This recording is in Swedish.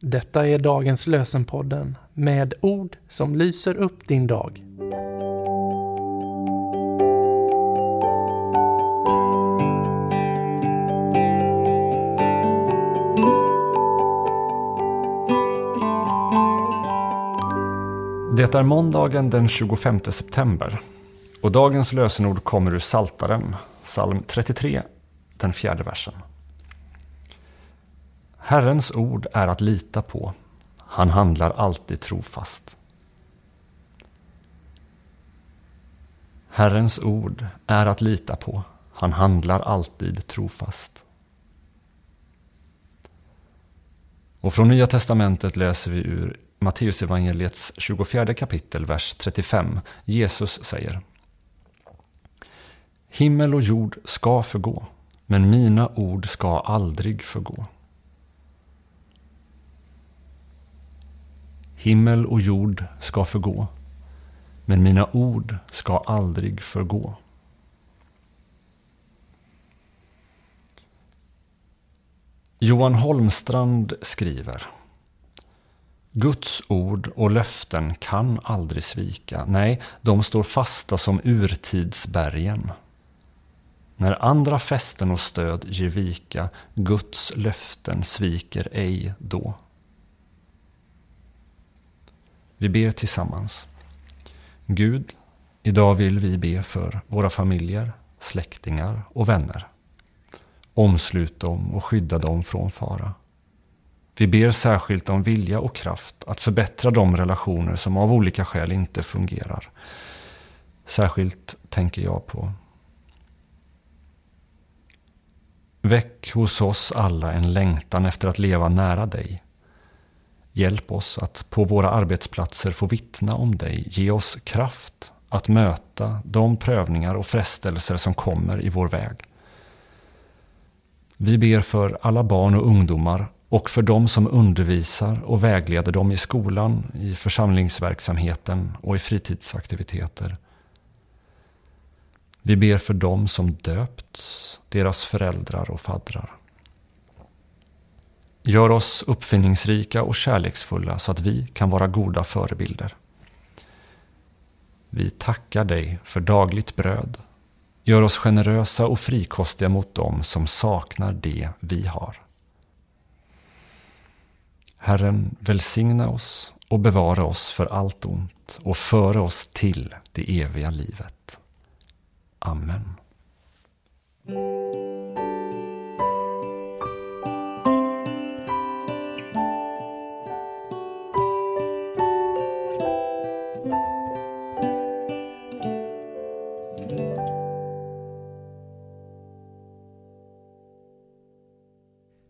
Detta är dagens lösenpodden med ord som lyser upp din dag. Det är måndagen den 25 september och dagens lösenord kommer ur Saltaren, psalm 33, den fjärde versen. Herrens ord är att lita på. Han handlar alltid trofast. Herrens ord är att lita på. Han handlar alltid trofast. Och från Nya Testamentet läser vi ur Matteusevangeliets 24 kapitel, vers 35. Jesus säger Himmel och jord ska förgå, men mina ord ska aldrig förgå. Himmel och jord ska förgå, men mina ord ska aldrig förgå. Johan Holmstrand skriver Guds ord och löften kan aldrig svika. Nej, de står fasta som urtidsbergen. När andra fästen och stöd ger vika, Guds löften sviker ej då. Vi ber tillsammans. Gud, idag vill vi be för våra familjer, släktingar och vänner. Omslut dem och skydda dem från fara. Vi ber särskilt om vilja och kraft att förbättra de relationer som av olika skäl inte fungerar. Särskilt tänker jag på Väck hos oss alla en längtan efter att leva nära dig Hjälp oss att på våra arbetsplatser få vittna om dig. Ge oss kraft att möta de prövningar och frestelser som kommer i vår väg. Vi ber för alla barn och ungdomar och för dem som undervisar och vägleder dem i skolan, i församlingsverksamheten och i fritidsaktiviteter. Vi ber för dem som döpts, deras föräldrar och faddrar. Gör oss uppfinningsrika och kärleksfulla så att vi kan vara goda förebilder. Vi tackar dig för dagligt bröd. Gör oss generösa och frikostiga mot dem som saknar det vi har. Herren välsigna oss och bevara oss för allt ont och föra oss till det eviga livet. Amen.